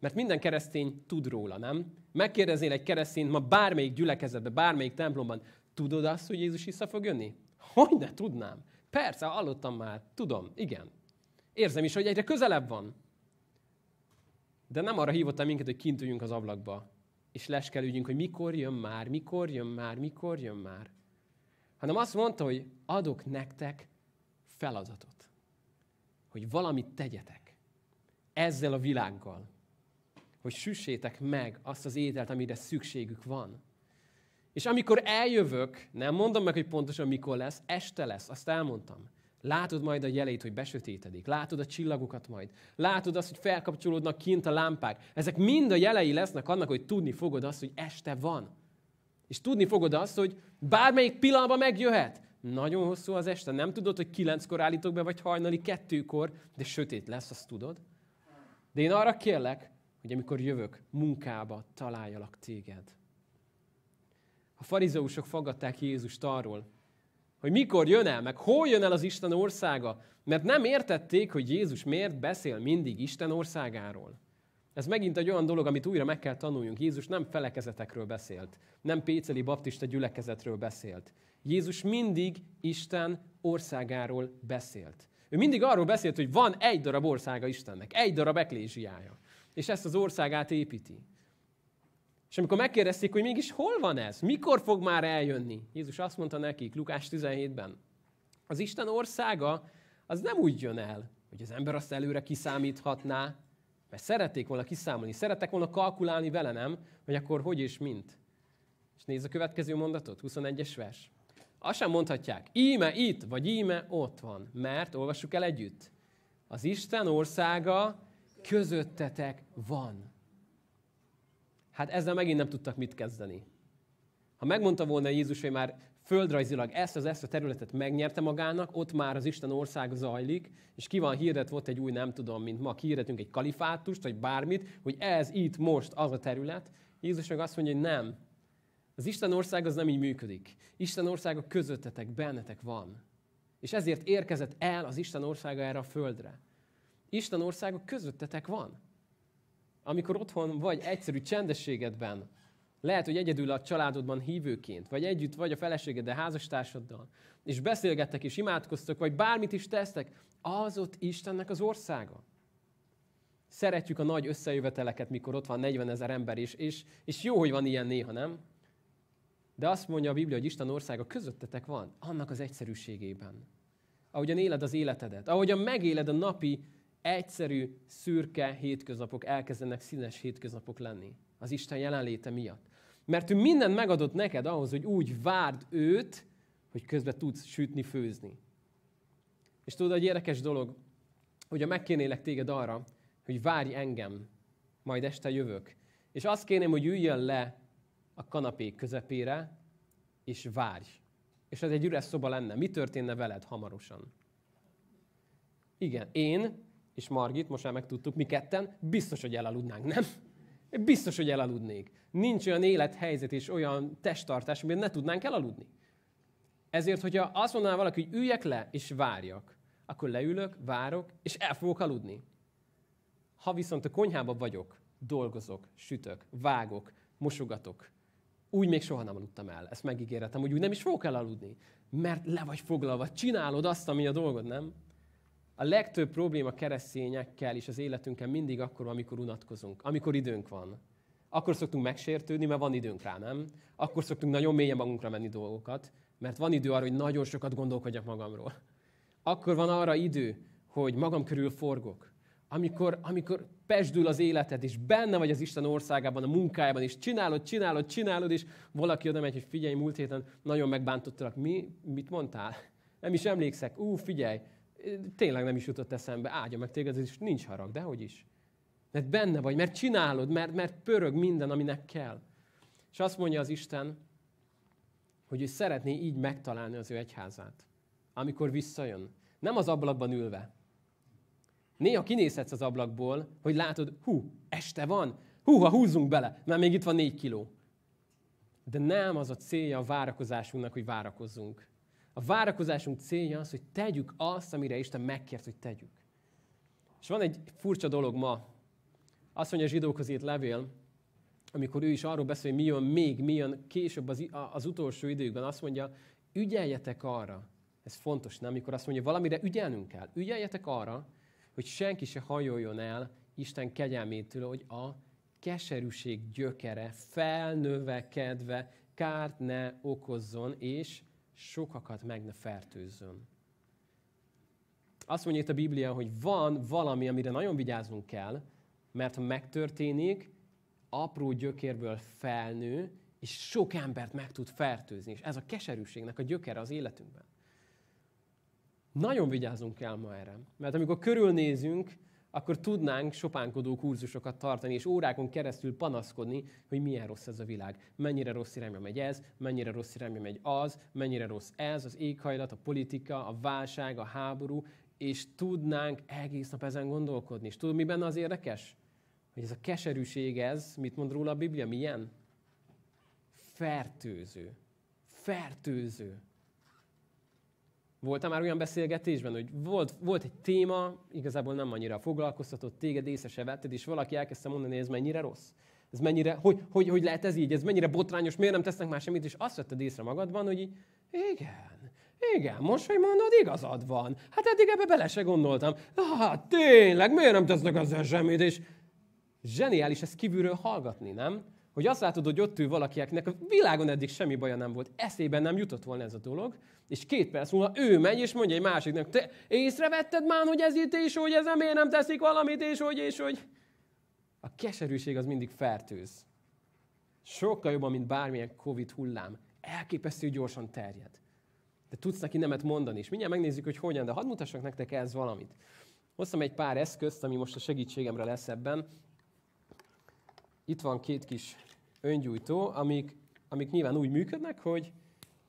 Mert minden keresztény tud róla, nem? Megkérdeznél egy keresztényt ma bármelyik gyülekezetben, bármelyik templomban, tudod azt, hogy Jézus vissza fog jönni? Hogy ne tudnám? Persze, hallottam már, tudom, igen. Érzem is, hogy egyre közelebb van. De nem arra hívottam minket, hogy kint üljünk az ablakba, és leskelődjünk, hogy mikor jön már, mikor jön már, mikor jön már. Hanem azt mondta, hogy adok nektek feladatot. Hogy valamit tegyetek. Ezzel a világgal. Hogy süssétek meg azt az ételt, amire szükségük van. És amikor eljövök, nem mondom meg, hogy pontosan mikor lesz, este lesz, azt elmondtam. Látod majd a jelét, hogy besötétedik. Látod a csillagokat majd. Látod azt, hogy felkapcsolódnak kint a lámpák. Ezek mind a jelei lesznek annak, hogy tudni fogod azt, hogy este van. És tudni fogod azt, hogy bármelyik pillanatban megjöhet. Nagyon hosszú az este. Nem tudod, hogy kilenckor állítok be, vagy hajnali kettőkor, de sötét lesz, azt tudod. De én arra kérlek, hogy amikor jövök, munkába találjalak téged. A farizeusok fogadták Jézust arról, hogy mikor jön el, meg hol jön el az Isten országa, mert nem értették, hogy Jézus miért beszél mindig Isten országáról. Ez megint egy olyan dolog, amit újra meg kell tanuljunk. Jézus nem felekezetekről beszélt, nem péceli baptista gyülekezetről beszélt. Jézus mindig Isten országáról beszélt. Ő mindig arról beszélt, hogy van egy darab országa Istennek, egy darab eklésiája. És ezt az országát építi. És amikor megkérdezték, hogy mégis hol van ez, mikor fog már eljönni, Jézus azt mondta nekik Lukás 17-ben, az Isten országa az nem úgy jön el, hogy az ember azt előre kiszámíthatná, mert szerették volna kiszámolni, szerettek volna kalkulálni vele, nem? Hogy akkor hogy és mint. És nézd a következő mondatot, 21-es vers. Azt sem mondhatják, íme itt, vagy íme ott van, mert, olvassuk el együtt, az Isten országa közöttetek van. Hát ezzel megint nem tudtak mit kezdeni. Ha megmondta volna Jézus, hogy már földrajzilag ezt az ezt a területet megnyerte magának, ott már az Isten ország zajlik, és ki van hirdet, volt egy új, nem tudom, mint ma kihirdetünk egy kalifátust, vagy bármit, hogy ez itt most az a terület. Jézus meg azt mondja, hogy nem. Az Isten ország az nem így működik. Isten országa közöttetek, bennetek van. És ezért érkezett el az Isten országa erre a földre. Isten országa közöttetek van amikor otthon vagy egyszerű csendességedben, lehet, hogy egyedül a családodban hívőként, vagy együtt vagy a feleségeddel, házastársaddal, és beszélgettek és imádkoztok, vagy bármit is tesztek, az ott Istennek az országa. Szeretjük a nagy összejöveteleket, mikor ott van 40 ezer ember is, és, és jó, hogy van ilyen néha, nem? De azt mondja a Biblia, hogy Isten országa közöttetek van, annak az egyszerűségében. Ahogyan éled az életedet, ahogyan megéled a napi egyszerű, szürke hétköznapok elkezdenek színes hétköznapok lenni. Az Isten jelenléte miatt. Mert ő mindent megadott neked ahhoz, hogy úgy várd őt, hogy közben tudsz sütni, főzni. És tudod, egy érdekes dolog, hogyha megkérnélek téged arra, hogy várj engem, majd este jövök. És azt kérném, hogy üljön le a kanapé közepére, és várj. És ez egy üres szoba lenne. Mi történne veled hamarosan? Igen, én és Margit, most már megtudtuk, mi ketten, biztos, hogy elaludnánk, nem? Biztos, hogy elaludnék. Nincs olyan élethelyzet és olyan testtartás, amiben ne tudnánk elaludni. Ezért, hogyha azt mondaná valaki, hogy üljek le és várjak, akkor leülök, várok, és el fogok aludni. Ha viszont a konyhában vagyok, dolgozok, sütök, vágok, mosogatok, úgy még soha nem aludtam el. Ezt megígérhetem, hogy úgy nem is fogok elaludni. mert le vagy foglalva, csinálod azt, ami a dolgod, nem? A legtöbb probléma keresztényekkel és az életünkkel mindig akkor, amikor unatkozunk, amikor időnk van. Akkor szoktunk megsértődni, mert van időnk rá, nem? Akkor szoktunk nagyon mélyen magunkra menni dolgokat, mert van idő arra, hogy nagyon sokat gondolkodjak magamról. Akkor van arra idő, hogy magam körül forgok. Amikor, amikor pesdül az életed, és benne vagy az Isten országában, a munkájában, és csinálod, csinálod, csinálod, és valaki oda megy, hogy figyelj, múlt héten nagyon megbántottalak. Mi? Mit mondtál? Nem is emlékszek. Ú, figyelj, tényleg nem is jutott eszembe. Áldja meg téged, és nincs harag, de hogy is. Mert benne vagy, mert csinálod, mert, mert pörög minden, aminek kell. És azt mondja az Isten, hogy ő szeretné így megtalálni az ő egyházát, amikor visszajön. Nem az ablakban ülve. Néha kinézhetsz az ablakból, hogy látod, hú, este van, hú, ha húzzunk bele, mert még itt van négy kiló. De nem az a célja a várakozásunknak, hogy várakozzunk. A várakozásunk célja az, hogy tegyük azt, amire Isten megkért, hogy tegyük. És van egy furcsa dolog ma. Azt mondja a zsidókhoz írt levél, amikor ő is arról beszél, hogy mi jön még, mi jön később az, az utolsó időkben, azt mondja, ügyeljetek arra, ez fontos, nem? Amikor azt mondja, valamire ügyelnünk kell. Ügyeljetek arra, hogy senki se hajoljon el Isten kegyelmétől, hogy a keserűség gyökere felnövekedve kárt ne okozzon, és sokakat meg ne fertőzzön. Azt mondja itt a Biblia, hogy van valami, amire nagyon vigyáznunk kell, mert ha megtörténik, apró gyökérből felnő, és sok embert meg tud fertőzni. És ez a keserűségnek a gyökere az életünkben. Nagyon vigyázunk kell ma erre. Mert amikor körülnézünk, akkor tudnánk sopánkodó kurzusokat tartani, és órákon keresztül panaszkodni, hogy milyen rossz ez a világ. Mennyire rossz irányba megy ez, mennyire rossz irányba megy az, mennyire rossz ez, az éghajlat, a politika, a válság, a háború, és tudnánk egész nap ezen gondolkodni. És tudod, mi benne az érdekes? Hogy ez a keserűség ez, mit mond róla a Biblia, milyen? Fertőző. Fertőző. Voltam már olyan beszélgetésben, hogy volt, volt egy téma, igazából nem annyira foglalkoztatott téged, észre se vetted, és valaki elkezdte mondani, hogy ez mennyire rossz. Ez mennyire, hogy, hogy, hogy lehet ez így, ez mennyire botrányos, miért nem tesznek már semmit, és azt vetted észre magadban, hogy így, igen, igen, most, hogy mondod, igazad van. Hát eddig ebbe bele se gondoltam. Hát tényleg, miért nem tesznek ezzel semmit? És zseniális ezt kívülről hallgatni, nem? hogy azt látod, hogy ott ül valaki, akinek a világon eddig semmi baja nem volt, eszében nem jutott volna ez a dolog, és két perc múlva ő megy, és mondja egy másiknak, te észrevetted már, hogy ez itt, és hogy ez miért nem teszik valamit, és hogy, és hogy. A keserűség az mindig fertőz. Sokkal jobban, mint bármilyen Covid hullám. Elképesztő gyorsan terjed. De tudsz neki nemet mondani, és mindjárt megnézzük, hogy hogyan, de hadd mutassak nektek ez valamit. Hoztam egy pár eszközt, ami most a segítségemre lesz ebben itt van két kis öngyújtó, amik, amik nyilván úgy működnek, hogy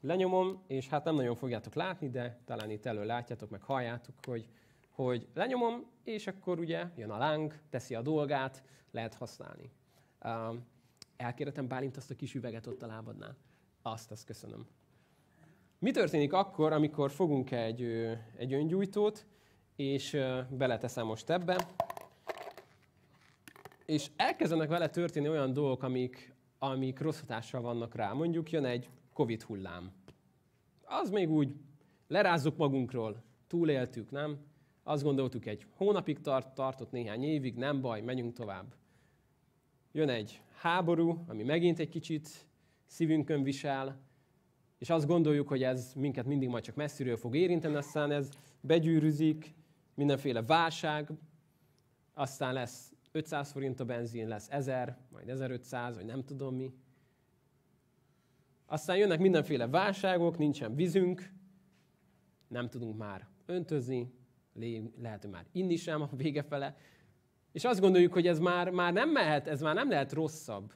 lenyomom, és hát nem nagyon fogjátok látni, de talán itt elő látjátok, meg halljátok, hogy, hogy lenyomom, és akkor ugye jön a láng, teszi a dolgát, lehet használni. Um, elkérhetem Bálint azt a kis üveget ott a lábadnál? Azt, azt köszönöm. Mi történik akkor, amikor fogunk egy, egy öngyújtót, és beleteszem most ebbe, és elkezdenek vele történni olyan dolgok, amik, amik rossz hatással vannak rá. Mondjuk jön egy Covid hullám. Az még úgy lerázzuk magunkról, túléltük, nem? Azt gondoltuk, egy hónapig tart, tartott néhány évig, nem baj, menjünk tovább. Jön egy háború, ami megint egy kicsit szívünkön visel, és azt gondoljuk, hogy ez minket mindig majd csak messziről fog érinteni, aztán ez begyűrűzik, mindenféle válság, aztán lesz 500 forint a benzin, lesz 1000, majd 1500, vagy nem tudom mi. Aztán jönnek mindenféle válságok, nincsen vízünk, nem tudunk már öntözni, lehet, hogy már inni sem a vége fele, és azt gondoljuk, hogy ez már, már nem mehet, ez már nem lehet rosszabb.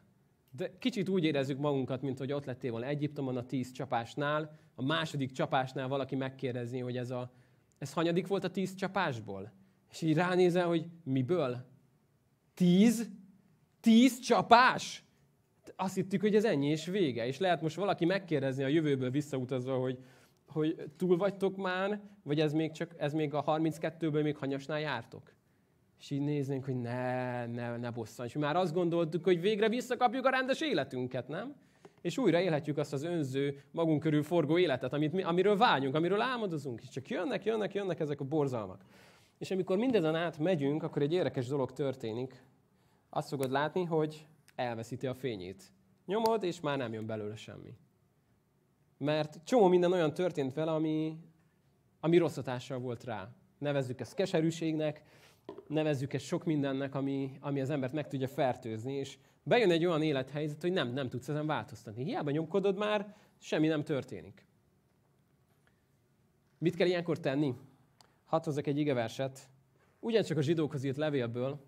De kicsit úgy érezzük magunkat, mint hogy ott lettél volna Egyiptomon a tíz csapásnál, a második csapásnál valaki megkérdezi, hogy ez, a, ez hanyadik volt a tíz csapásból? És így ránézel, hogy miből? Tíz? Tíz csapás? Azt hittük, hogy ez ennyi és vége. És lehet most valaki megkérdezni a jövőből visszautazva, hogy, hogy túl vagytok már, vagy ez még, csak, ez még a 32-ből még hanyasnál jártok? És így néznénk, hogy ne, ne, ne bosszanj. És már azt gondoltuk, hogy végre visszakapjuk a rendes életünket, nem? és újra élhetjük azt az önző, magunk körül forgó életet, amit mi, amiről vágyunk, amiről álmodozunk, és csak jönnek, jönnek, jönnek ezek a borzalmak. És amikor mindezen át megyünk, akkor egy érdekes dolog történik. Azt fogod látni, hogy elveszíti a fényét. Nyomod, és már nem jön belőle semmi. Mert csomó minden olyan történt vele, ami, ami rossz hatással volt rá. Nevezzük ezt keserűségnek, nevezzük ezt sok mindennek, ami, ami az embert meg tudja fertőzni, és bejön egy olyan élethelyzet, hogy nem, nem tudsz ezen változtatni. Hiába nyomkodod már, semmi nem történik. Mit kell ilyenkor tenni? Hadd hozzak egy igeverset. Ugyancsak a zsidókhoz írt levélből,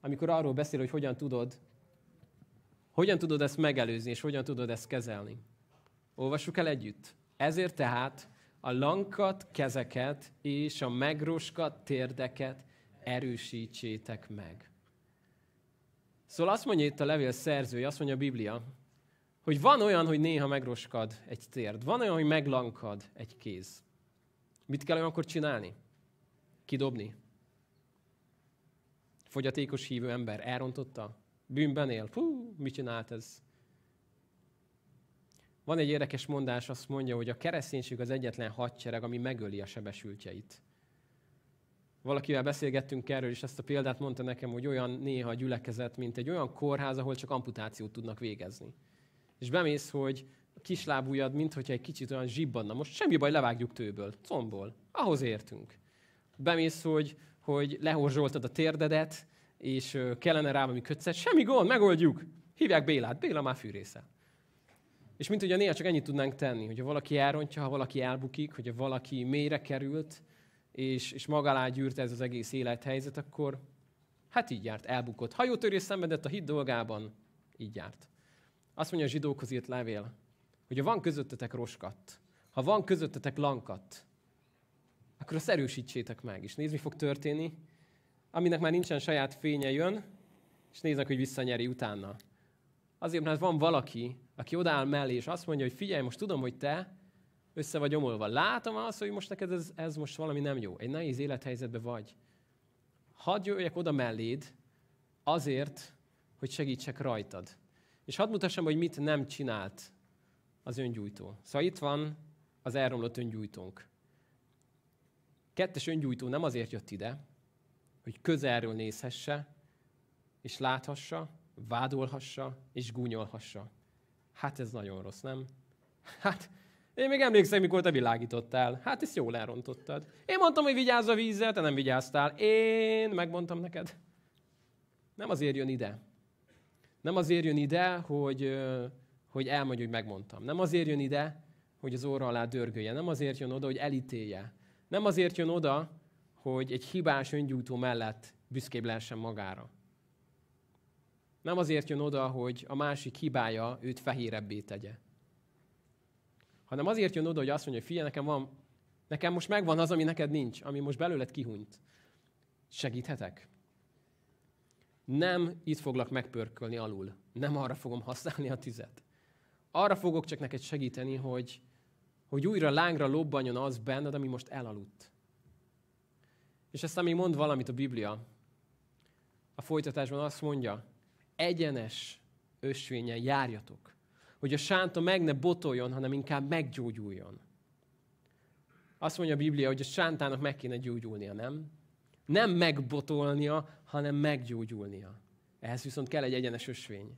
amikor arról beszél, hogy hogyan tudod, hogyan tudod ezt megelőzni, és hogyan tudod ezt kezelni. Olvassuk el együtt. Ezért tehát a lankat, kezeket és a megroskat térdeket erősítsétek meg. Szóval azt mondja itt a levél szerzője, azt mondja a Biblia, hogy van olyan, hogy néha megroskad egy térd, van olyan, hogy meglankad egy kéz. Mit kell olyankor csinálni? Kidobni? Fogyatékos hívő ember elrontotta? Bűnben él? Hú, mit csinált ez? Van egy érdekes mondás, azt mondja, hogy a kereszténység az egyetlen hadsereg, ami megöli a sebesültjeit. Valakivel beszélgettünk erről, és ezt a példát mondta nekem, hogy olyan néha a gyülekezet, mint egy olyan kórház, ahol csak amputációt tudnak végezni. És bemész, hogy a kislábújad, mint hogyha egy kicsit olyan zsibbanna. Most semmi baj, levágjuk tőből, combból. Ahhoz értünk. Bemész, hogy, hogy lehorzsoltad a térdedet, és kellene rá valami kötszet. Semmi gond, megoldjuk. Hívják Bélát. Béla már fűrésze. És mint ugye néha csak ennyit tudnánk tenni, hogyha valaki elrontja, ha valaki elbukik, hogyha valaki mélyre került, és, és maga alá gyűrte ez az egész élethelyzet, akkor hát így járt, elbukott. Hajótörés szenvedett a hit dolgában, így járt. Azt mondja a zsidókhoz írt levél, hogy ha van közöttetek roskat, ha van közöttetek lankat, akkor azt erősítsétek meg. És nézd, mi fog történni. Aminek már nincsen saját fénye jön, és néznek, hogy visszanyeri utána. Azért, mert van valaki, aki odáll mellé, és azt mondja, hogy figyelj, most tudom, hogy te össze vagy omolva. Látom azt, hogy most neked ez, ez most valami nem jó. Egy nehéz élethelyzetben vagy. Hadd jöjjek oda melléd azért, hogy segítsek rajtad. És hadd mutassam, hogy mit nem csinált az öngyújtó. Szóval itt van az elromlott öngyújtónk. Kettes öngyújtó nem azért jött ide, hogy közelről nézhesse, és láthassa, vádolhassa, és gúnyolhassa. Hát ez nagyon rossz, nem? Hát én még emlékszem, mikor te világítottál. Hát ezt jól elrontottad. Én mondtam, hogy vigyázz a vízzel, te nem vigyáztál. Én megmondtam neked. Nem azért jön ide. Nem azért jön ide, hogy, hogy elmondja, hogy megmondtam. Nem azért jön ide, hogy az óra alá dörgölje. Nem azért jön oda, hogy elítélje. Nem azért jön oda, hogy egy hibás öngyújtó mellett büszkébb lehessen magára. Nem azért jön oda, hogy a másik hibája őt fehérebbé tegye hanem azért jön oda, hogy azt mondja, hogy figyelj, nekem van, nekem most megvan az, ami neked nincs, ami most belőled kihunyt. Segíthetek? Nem itt foglak megpörkölni alul. Nem arra fogom használni a tüzet. Arra fogok csak neked segíteni, hogy, hogy újra lángra lobbanjon az benned, ami most elaludt. És aztán még mond valamit a Biblia. A folytatásban azt mondja, egyenes ösvényen járjatok hogy a sánta meg ne botoljon, hanem inkább meggyógyuljon. Azt mondja a Biblia, hogy a sántának meg kéne gyógyulnia, nem? Nem megbotolnia, hanem meggyógyulnia. Ehhez viszont kell egy egyenes ösvény.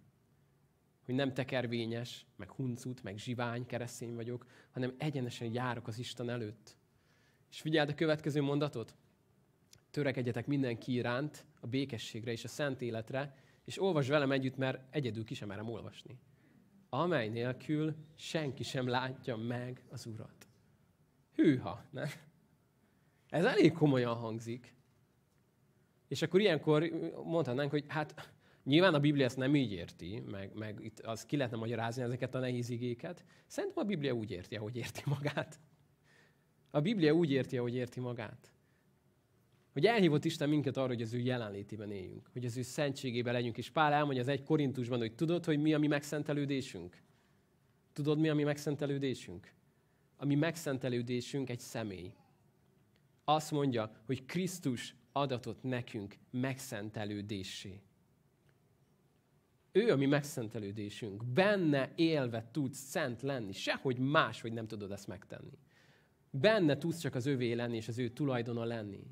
Hogy nem tekervényes, meg huncut, meg zsivány keresztény vagyok, hanem egyenesen járok az Isten előtt. És figyeld a következő mondatot. Törekedjetek mindenki iránt a békességre és a szent életre, és olvasd velem együtt, mert egyedül ki sem merem olvasni amely nélkül senki sem látja meg az Urat. Hűha, nem? Ez elég komolyan hangzik. És akkor ilyenkor mondhatnánk, hogy hát nyilván a Biblia ezt nem így érti, meg, meg itt az ki lehetne magyarázni ezeket a nehéz igéket. Szerintem a Biblia úgy érti, ahogy érti magát. A Biblia úgy érti, ahogy érti magát. Hogy elhívott Isten minket arra, hogy az ő jelenlétében éljünk, hogy az ő szentségében legyünk. És Pál elmondja az egy Korintusban, hogy tudod, hogy mi a mi megszentelődésünk? Tudod, mi a mi megszentelődésünk? A mi megszentelődésünk egy személy. Azt mondja, hogy Krisztus adatot nekünk megszentelődésé. Ő a mi megszentelődésünk. Benne élve tudsz szent lenni. Sehogy máshogy nem tudod ezt megtenni. Benne tudsz csak az övé lenni, és az ő tulajdona lenni.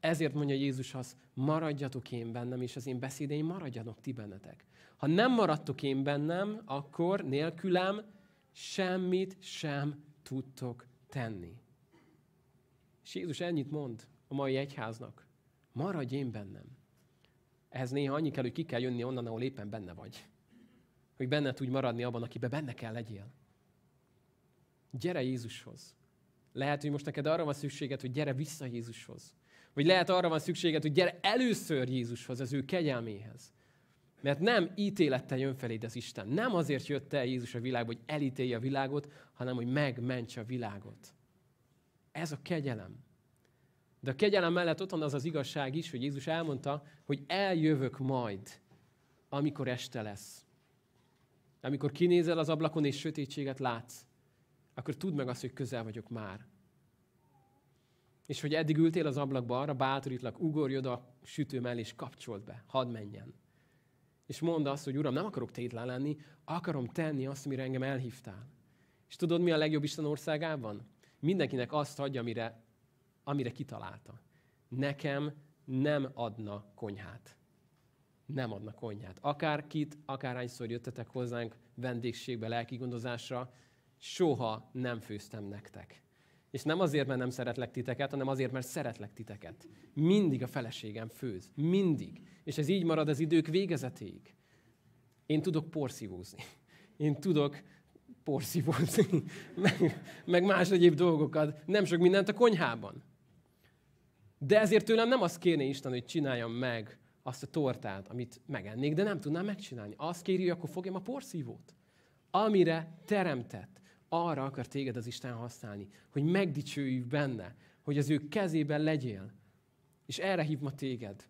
Ezért mondja Jézus azt, maradjatok én bennem, és az én beszédeim maradjanak ti bennetek. Ha nem maradtok én bennem, akkor nélkülem semmit sem tudtok tenni. És Jézus ennyit mond a mai egyháznak. Maradj én bennem. Ehhez néha annyi kell, hogy ki kell jönni onnan, ahol éppen benne vagy. Hogy benne tudj maradni abban, akiben benne kell legyél. Gyere Jézushoz. Lehet, hogy most neked arra van szükséged, hogy gyere vissza Jézushoz. Vagy lehet arra van szükséged, hogy gyere először Jézushoz, az ő kegyelméhez. Mert nem ítélettel jön feléd az Isten. Nem azért jött el Jézus a világba, hogy elítélje a világot, hanem hogy megmentse a világot. Ez a kegyelem. De a kegyelem mellett ott van az az igazság is, hogy Jézus elmondta, hogy eljövök majd, amikor este lesz. Amikor kinézel az ablakon és sötétséget látsz, akkor tudd meg azt, hogy közel vagyok már. És hogy eddig ültél az ablakba, arra bátorítlak, ugorj oda sütő mellé, és kapcsolt be, hadd menjen. És mondd azt, hogy Uram, nem akarok tétlen lenni, akarom tenni azt, amire engem elhívtál. És tudod, mi a legjobb Isten országában? Mindenkinek azt adja, amire, amire kitalálta. Nekem nem adna konyhát. Nem adna konyhát. Akár kit, akárhányszor jöttetek hozzánk vendégségbe, lelkigondozásra, soha nem főztem nektek. És nem azért, mert nem szeretlek titeket, hanem azért, mert szeretlek titeket. Mindig a feleségem főz. Mindig. És ez így marad az idők végezetéig. Én tudok porszívózni. Én tudok porszívózni. meg, meg más egyéb dolgokat. Nem sok mindent a konyhában. De ezért tőlem nem azt kérné Isten, hogy csináljam meg azt a tortát, amit megennék, de nem tudnám megcsinálni. Azt kéri, hogy akkor fogjam a porszívót. Amire teremtett arra akar téged az Isten használni, hogy megdicsőjük benne, hogy az ő kezében legyél. És erre hív ma téged.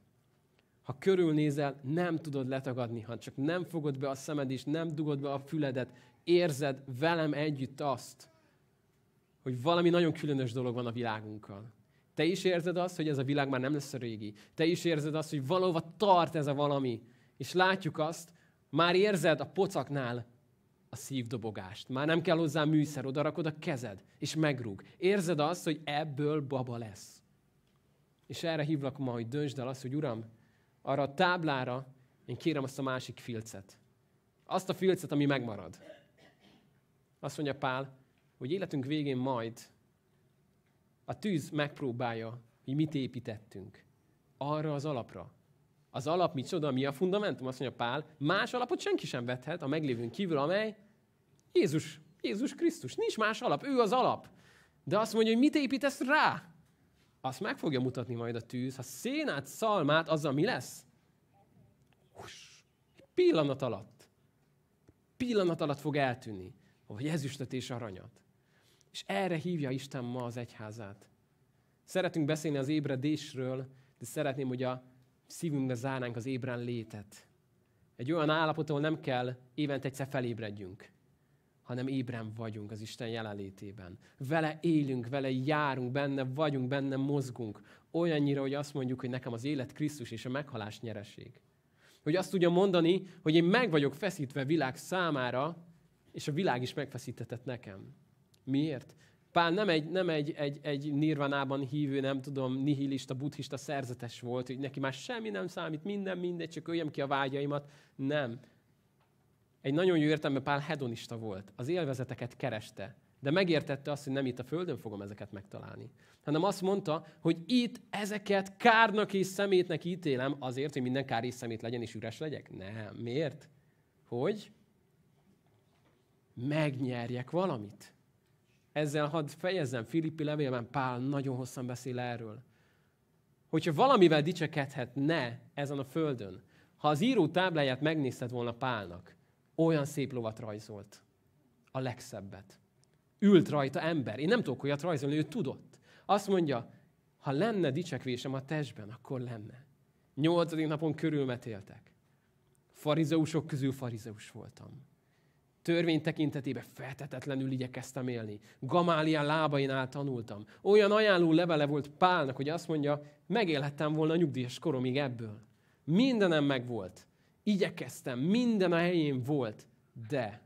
Ha körülnézel, nem tudod letagadni, ha csak nem fogod be a szemed, és nem dugod be a füledet, érzed velem együtt azt, hogy valami nagyon különös dolog van a világunkkal. Te is érzed azt, hogy ez a világ már nem lesz a régi. Te is érzed azt, hogy valahova tart ez a valami. És látjuk azt, már érzed a pocaknál, a szívdobogást. Már nem kell hozzá műszer, oda rakod a kezed, és megrúg. Érzed azt, hogy ebből baba lesz. És erre hívlak ma, hogy döntsd el azt, hogy Uram, arra a táblára én kérem azt a másik filcet. Azt a filcet, ami megmarad. Azt mondja Pál, hogy életünk végén majd a tűz megpróbálja, hogy mit építettünk. Arra az alapra, az alap micsoda, mi a fundamentum? Azt mondja Pál, más alapot senki sem vethet a meglévőn kívül, amely Jézus, Jézus Krisztus. Nincs más alap, ő az alap. De azt mondja, hogy mit építesz rá? Azt meg fogja mutatni majd a tűz. Ha szénát, szalmát, azzal mi lesz? Hus, pillanat alatt. Pillanat alatt fog eltűnni. Vagy ezüstöt és aranyat. És erre hívja Isten ma az egyházát. Szeretünk beszélni az ébredésről, de szeretném, hogy a szívünkbe zárnánk az ébren létet. Egy olyan állapot, ahol nem kell évente egyszer felébredjünk, hanem ébren vagyunk az Isten jelenlétében. Vele élünk, vele járunk, benne vagyunk, benne mozgunk. Olyannyira, hogy azt mondjuk, hogy nekem az élet Krisztus és a meghalás nyereség. Hogy azt tudja mondani, hogy én meg vagyok feszítve világ számára, és a világ is megfeszítetett nekem. Miért? Pál nem egy, nem egy, egy, egy nirvanában hívő, nem tudom, nihilista, buddhista szerzetes volt, hogy neki már semmi nem számít, minden mindegy, csak öljem ki a vágyaimat. Nem. Egy nagyon jó értelme Pál hedonista volt. Az élvezeteket kereste. De megértette azt, hogy nem itt a Földön fogom ezeket megtalálni. Hanem azt mondta, hogy itt ezeket kárnak és szemétnek ítélem azért, hogy minden kár és szemét legyen és üres legyek? Nem. Miért? Hogy megnyerjek valamit ezzel hadd fejezzem, Filippi levélben Pál nagyon hosszan beszél erről. Hogyha valamivel dicsekedhetne ezen a földön, ha az író tábláját megnézted volna Pálnak, olyan szép lovat rajzolt. A legszebbet. Ült rajta ember. Én nem tudok olyat rajzolni, ő tudott. Azt mondja, ha lenne dicsekvésem a testben, akkor lenne. Nyolcadik napon körülmetéltek. Farizeusok közül farizeus voltam törvény tekintetében feltetetlenül igyekeztem élni. Gamálián lábainál tanultam. Olyan ajánló levele volt Pálnak, hogy azt mondja, megélhettem volna a nyugdíjas koromig ebből. Mindenem megvolt. igyekeztem, minden a helyén volt, de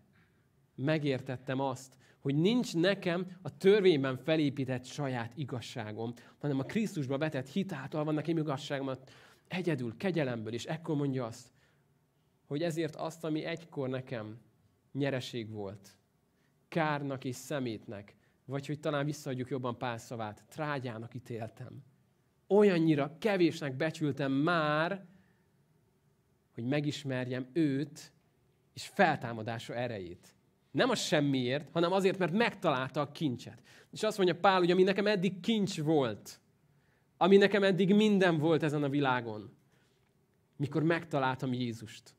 megértettem azt, hogy nincs nekem a törvényben felépített saját igazságom, hanem a Krisztusba vetett hitáltal van nekem igazságom, egyedül, kegyelemből, és ekkor mondja azt, hogy ezért azt, ami egykor nekem nyereség volt, kárnak és szemétnek, vagy hogy talán visszaadjuk jobban pár szavát, trágyának ítéltem. Olyannyira kevésnek becsültem már, hogy megismerjem őt és feltámadása erejét. Nem a semmiért, hanem azért, mert megtalálta a kincset. És azt mondja Pál, hogy ami nekem eddig kincs volt, ami nekem eddig minden volt ezen a világon, mikor megtaláltam Jézust,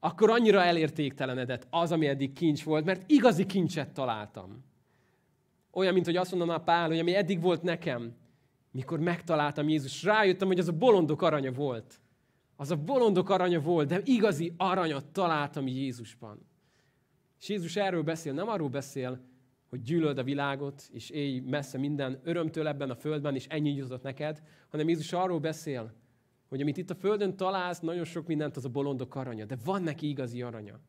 akkor annyira elértéktelenedett az, ami eddig kincs volt, mert igazi kincset találtam. Olyan, mint hogy azt mondaná Pál, hogy ami eddig volt nekem, mikor megtaláltam Jézus, rájöttem, hogy az a bolondok aranya volt. Az a bolondok aranya volt, de igazi aranyat találtam Jézusban. És Jézus erről beszél, nem arról beszél, hogy gyűlöld a világot, és élj messze minden örömtől ebben a földben, és ennyi jutott neked, hanem Jézus arról beszél, hogy amit itt a földön találsz, nagyon sok mindent az a bolondok aranya, de van neki igazi aranya.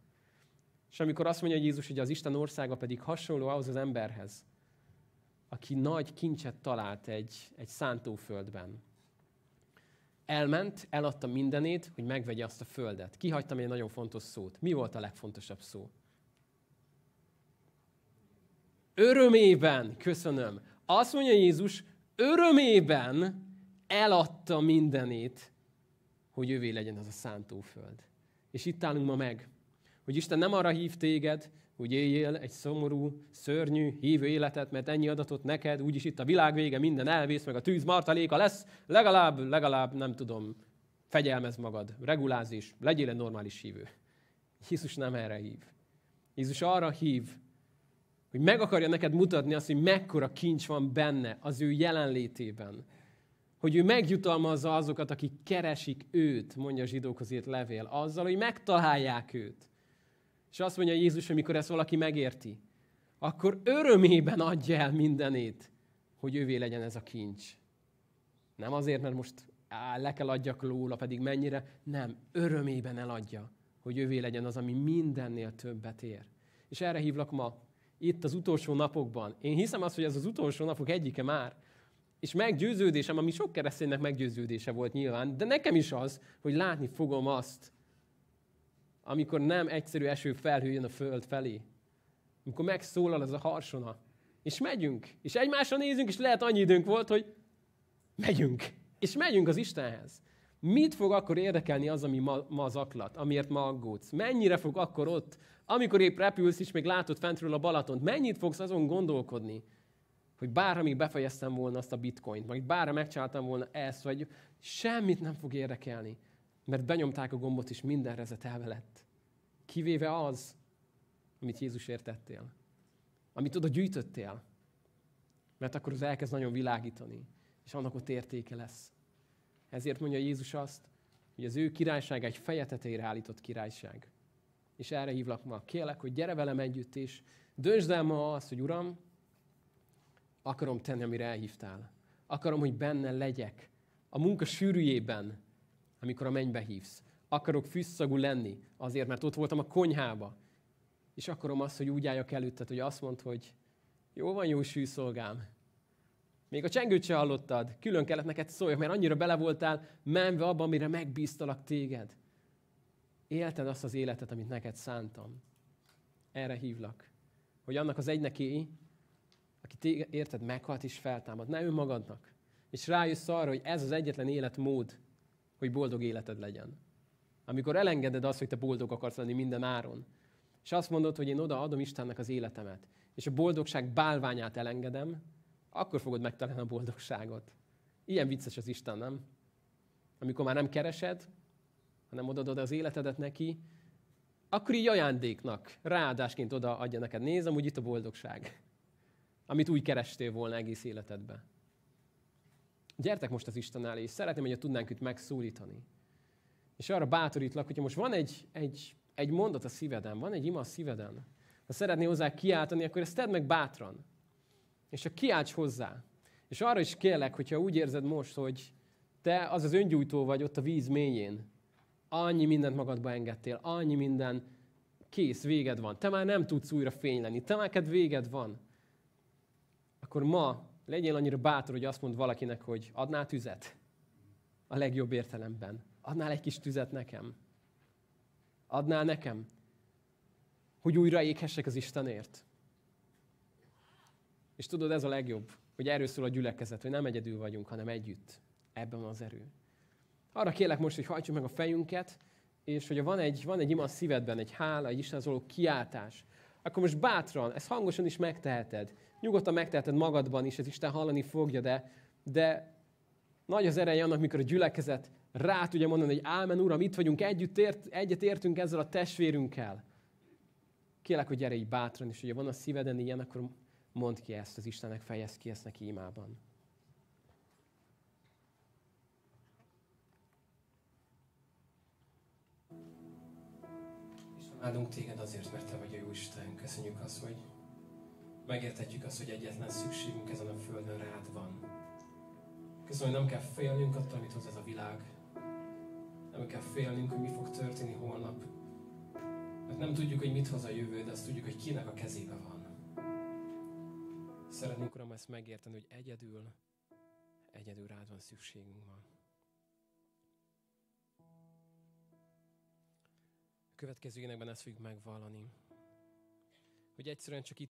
És amikor azt mondja Jézus, hogy az Isten országa pedig hasonló ahhoz az emberhez, aki nagy kincset talált egy, egy szántóföldben. Elment, eladta mindenét, hogy megvegye azt a földet. Kihagytam egy nagyon fontos szót. Mi volt a legfontosabb szó? Örömében, köszönöm. Azt mondja Jézus, örömében eladta mindenét, hogy ővé legyen az a szántóföld. És itt állunk ma meg, hogy Isten nem arra hív téged, hogy éljél egy szomorú, szörnyű, hívő életet, mert ennyi adatot neked, úgyis itt a világ vége, minden elvész, meg a tűz martaléka lesz, legalább, legalább, nem tudom, fegyelmez magad, regulázis, legyél egy normális hívő. Jézus nem erre hív. Jézus arra hív, hogy meg akarja neked mutatni azt, hogy mekkora kincs van benne az ő jelenlétében. Hogy ő megjutalmazza azokat, akik keresik őt, mondja a zsidókhoz írt levél, azzal, hogy megtalálják őt. És azt mondja Jézus, hogy mikor ezt valaki megérti, akkor örömében adja el mindenét, hogy ővé legyen ez a kincs. Nem azért, mert most á, le kell adjak lóla, pedig mennyire, nem, örömében eladja, hogy ővé legyen az, ami mindennél többet ér. És erre hívlak ma, itt az utolsó napokban. Én hiszem azt, hogy ez az utolsó napok egyike már. És meggyőződésem, ami sok kereszténynek meggyőződése volt nyilván, de nekem is az, hogy látni fogom azt, amikor nem egyszerű eső felhő jön a föld felé. Amikor megszólal az a harsona. És megyünk. És egymásra nézünk, és lehet annyi időnk volt, hogy megyünk. És megyünk az Istenhez. Mit fog akkor érdekelni az, ami ma, ma zaklat, amiért ma aggódsz? Mennyire fog akkor ott, amikor épp repülsz, és még látod fentről a Balatont, mennyit fogsz azon gondolkodni, hogy bárha még befejeztem volna azt a bitcoint, vagy bárha megcsináltam volna ezt, vagy semmit nem fog érdekelni, mert benyomták a gombot, és minden rezetelve lett. Kivéve az, amit Jézus értettél. Amit oda gyűjtöttél. Mert akkor az elkezd nagyon világítani, és annak ott értéke lesz. Ezért mondja Jézus azt, hogy az ő királyság egy feje tetejére állított királyság. És erre hívlak ma. Kérlek, hogy gyere velem együtt, és döntsd el ma azt, hogy Uram, akarom tenni, amire elhívtál. Akarom, hogy benne legyek. A munka sűrűjében, amikor a mennybe hívsz. Akarok fűszagú lenni, azért, mert ott voltam a konyhába. És akarom azt, hogy úgy álljak előtted, hogy azt mondd, hogy jó van, jó sűszolgám, még a csengőt se hallottad, külön kellett neked szóljak, mert annyira bele voltál menve abban, amire megbíztalak téged. Élted azt az életet, amit neked szántam. Erre hívlak. Hogy annak az egyneké, aki érted, meghalt és feltámad. Ne önmagadnak. És rájössz arra, hogy ez az egyetlen életmód, hogy boldog életed legyen. Amikor elengeded azt, hogy te boldog akarsz lenni minden áron, és azt mondod, hogy én oda adom Istennek az életemet, és a boldogság bálványát elengedem, akkor fogod megtalálni a boldogságot. Ilyen vicces az Isten, nem? Amikor már nem keresed, hanem odaadod az életedet neki, akkor így ajándéknak, ráadásként oda adja neked. Nézd, amúgy itt a boldogság, amit úgy kerestél volna egész életedbe. Gyertek most az Isten elé, és szeretném, hogy tudnánk itt megszólítani. És arra bátorítlak, hogyha most van egy, egy, egy mondat a szíveden, van egy ima a szíveden, ha szeretnél hozzá kiáltani, akkor ezt tedd meg bátran. És csak kiálts hozzá. És arra is kérlek, hogyha úgy érzed most, hogy te az az öngyújtó vagy ott a víz mélyén, Annyi mindent magadba engedtél, annyi minden kész, véged van. Te már nem tudsz újra fény lenni, te már véged van. Akkor ma legyél annyira bátor, hogy azt mond valakinek, hogy adnál tüzet? A legjobb értelemben. Adnál egy kis tüzet nekem? Adnál nekem? Hogy újra éghessek az Istenért? És tudod, ez a legjobb, hogy erről szól a gyülekezet, hogy nem egyedül vagyunk, hanem együtt. Ebben van az erő. Arra kérlek most, hogy hajtsuk meg a fejünket, és hogyha van egy, van egy ima a szívedben, egy hála, egy Istenhez való kiáltás, akkor most bátran, ezt hangosan is megteheted. Nyugodtan megteheted magadban is, ez Isten hallani fogja, de, de nagy az ereje annak, mikor a gyülekezet rá tudja mondani, hogy ámen, Uram, itt vagyunk, együtt ért, egyet értünk ezzel a testvérünkkel. Kélek, hogy gyere így bátran, és hogyha van a szíveden ilyen, akkor mondd ki ezt az Istennek, fejezd ki ezt neki imában. Áldunk téged azért, mert te vagy a jó Isten. Köszönjük azt, hogy megértetjük azt, hogy egyetlen szükségünk ezen a földön rád van. Köszönöm, hogy nem kell félnünk attól, amit hoz ez a világ. Nem kell félnünk, hogy mi fog történni holnap. Mert nem tudjuk, hogy mit hoz a jövő, de azt tudjuk, hogy kinek a kezébe van. Szeretnénk, Uram, ezt megérteni, hogy egyedül, egyedül rád van szükségünk van. A következő énekben ezt fogjuk megvallani. Hogy egyszerűen csak itt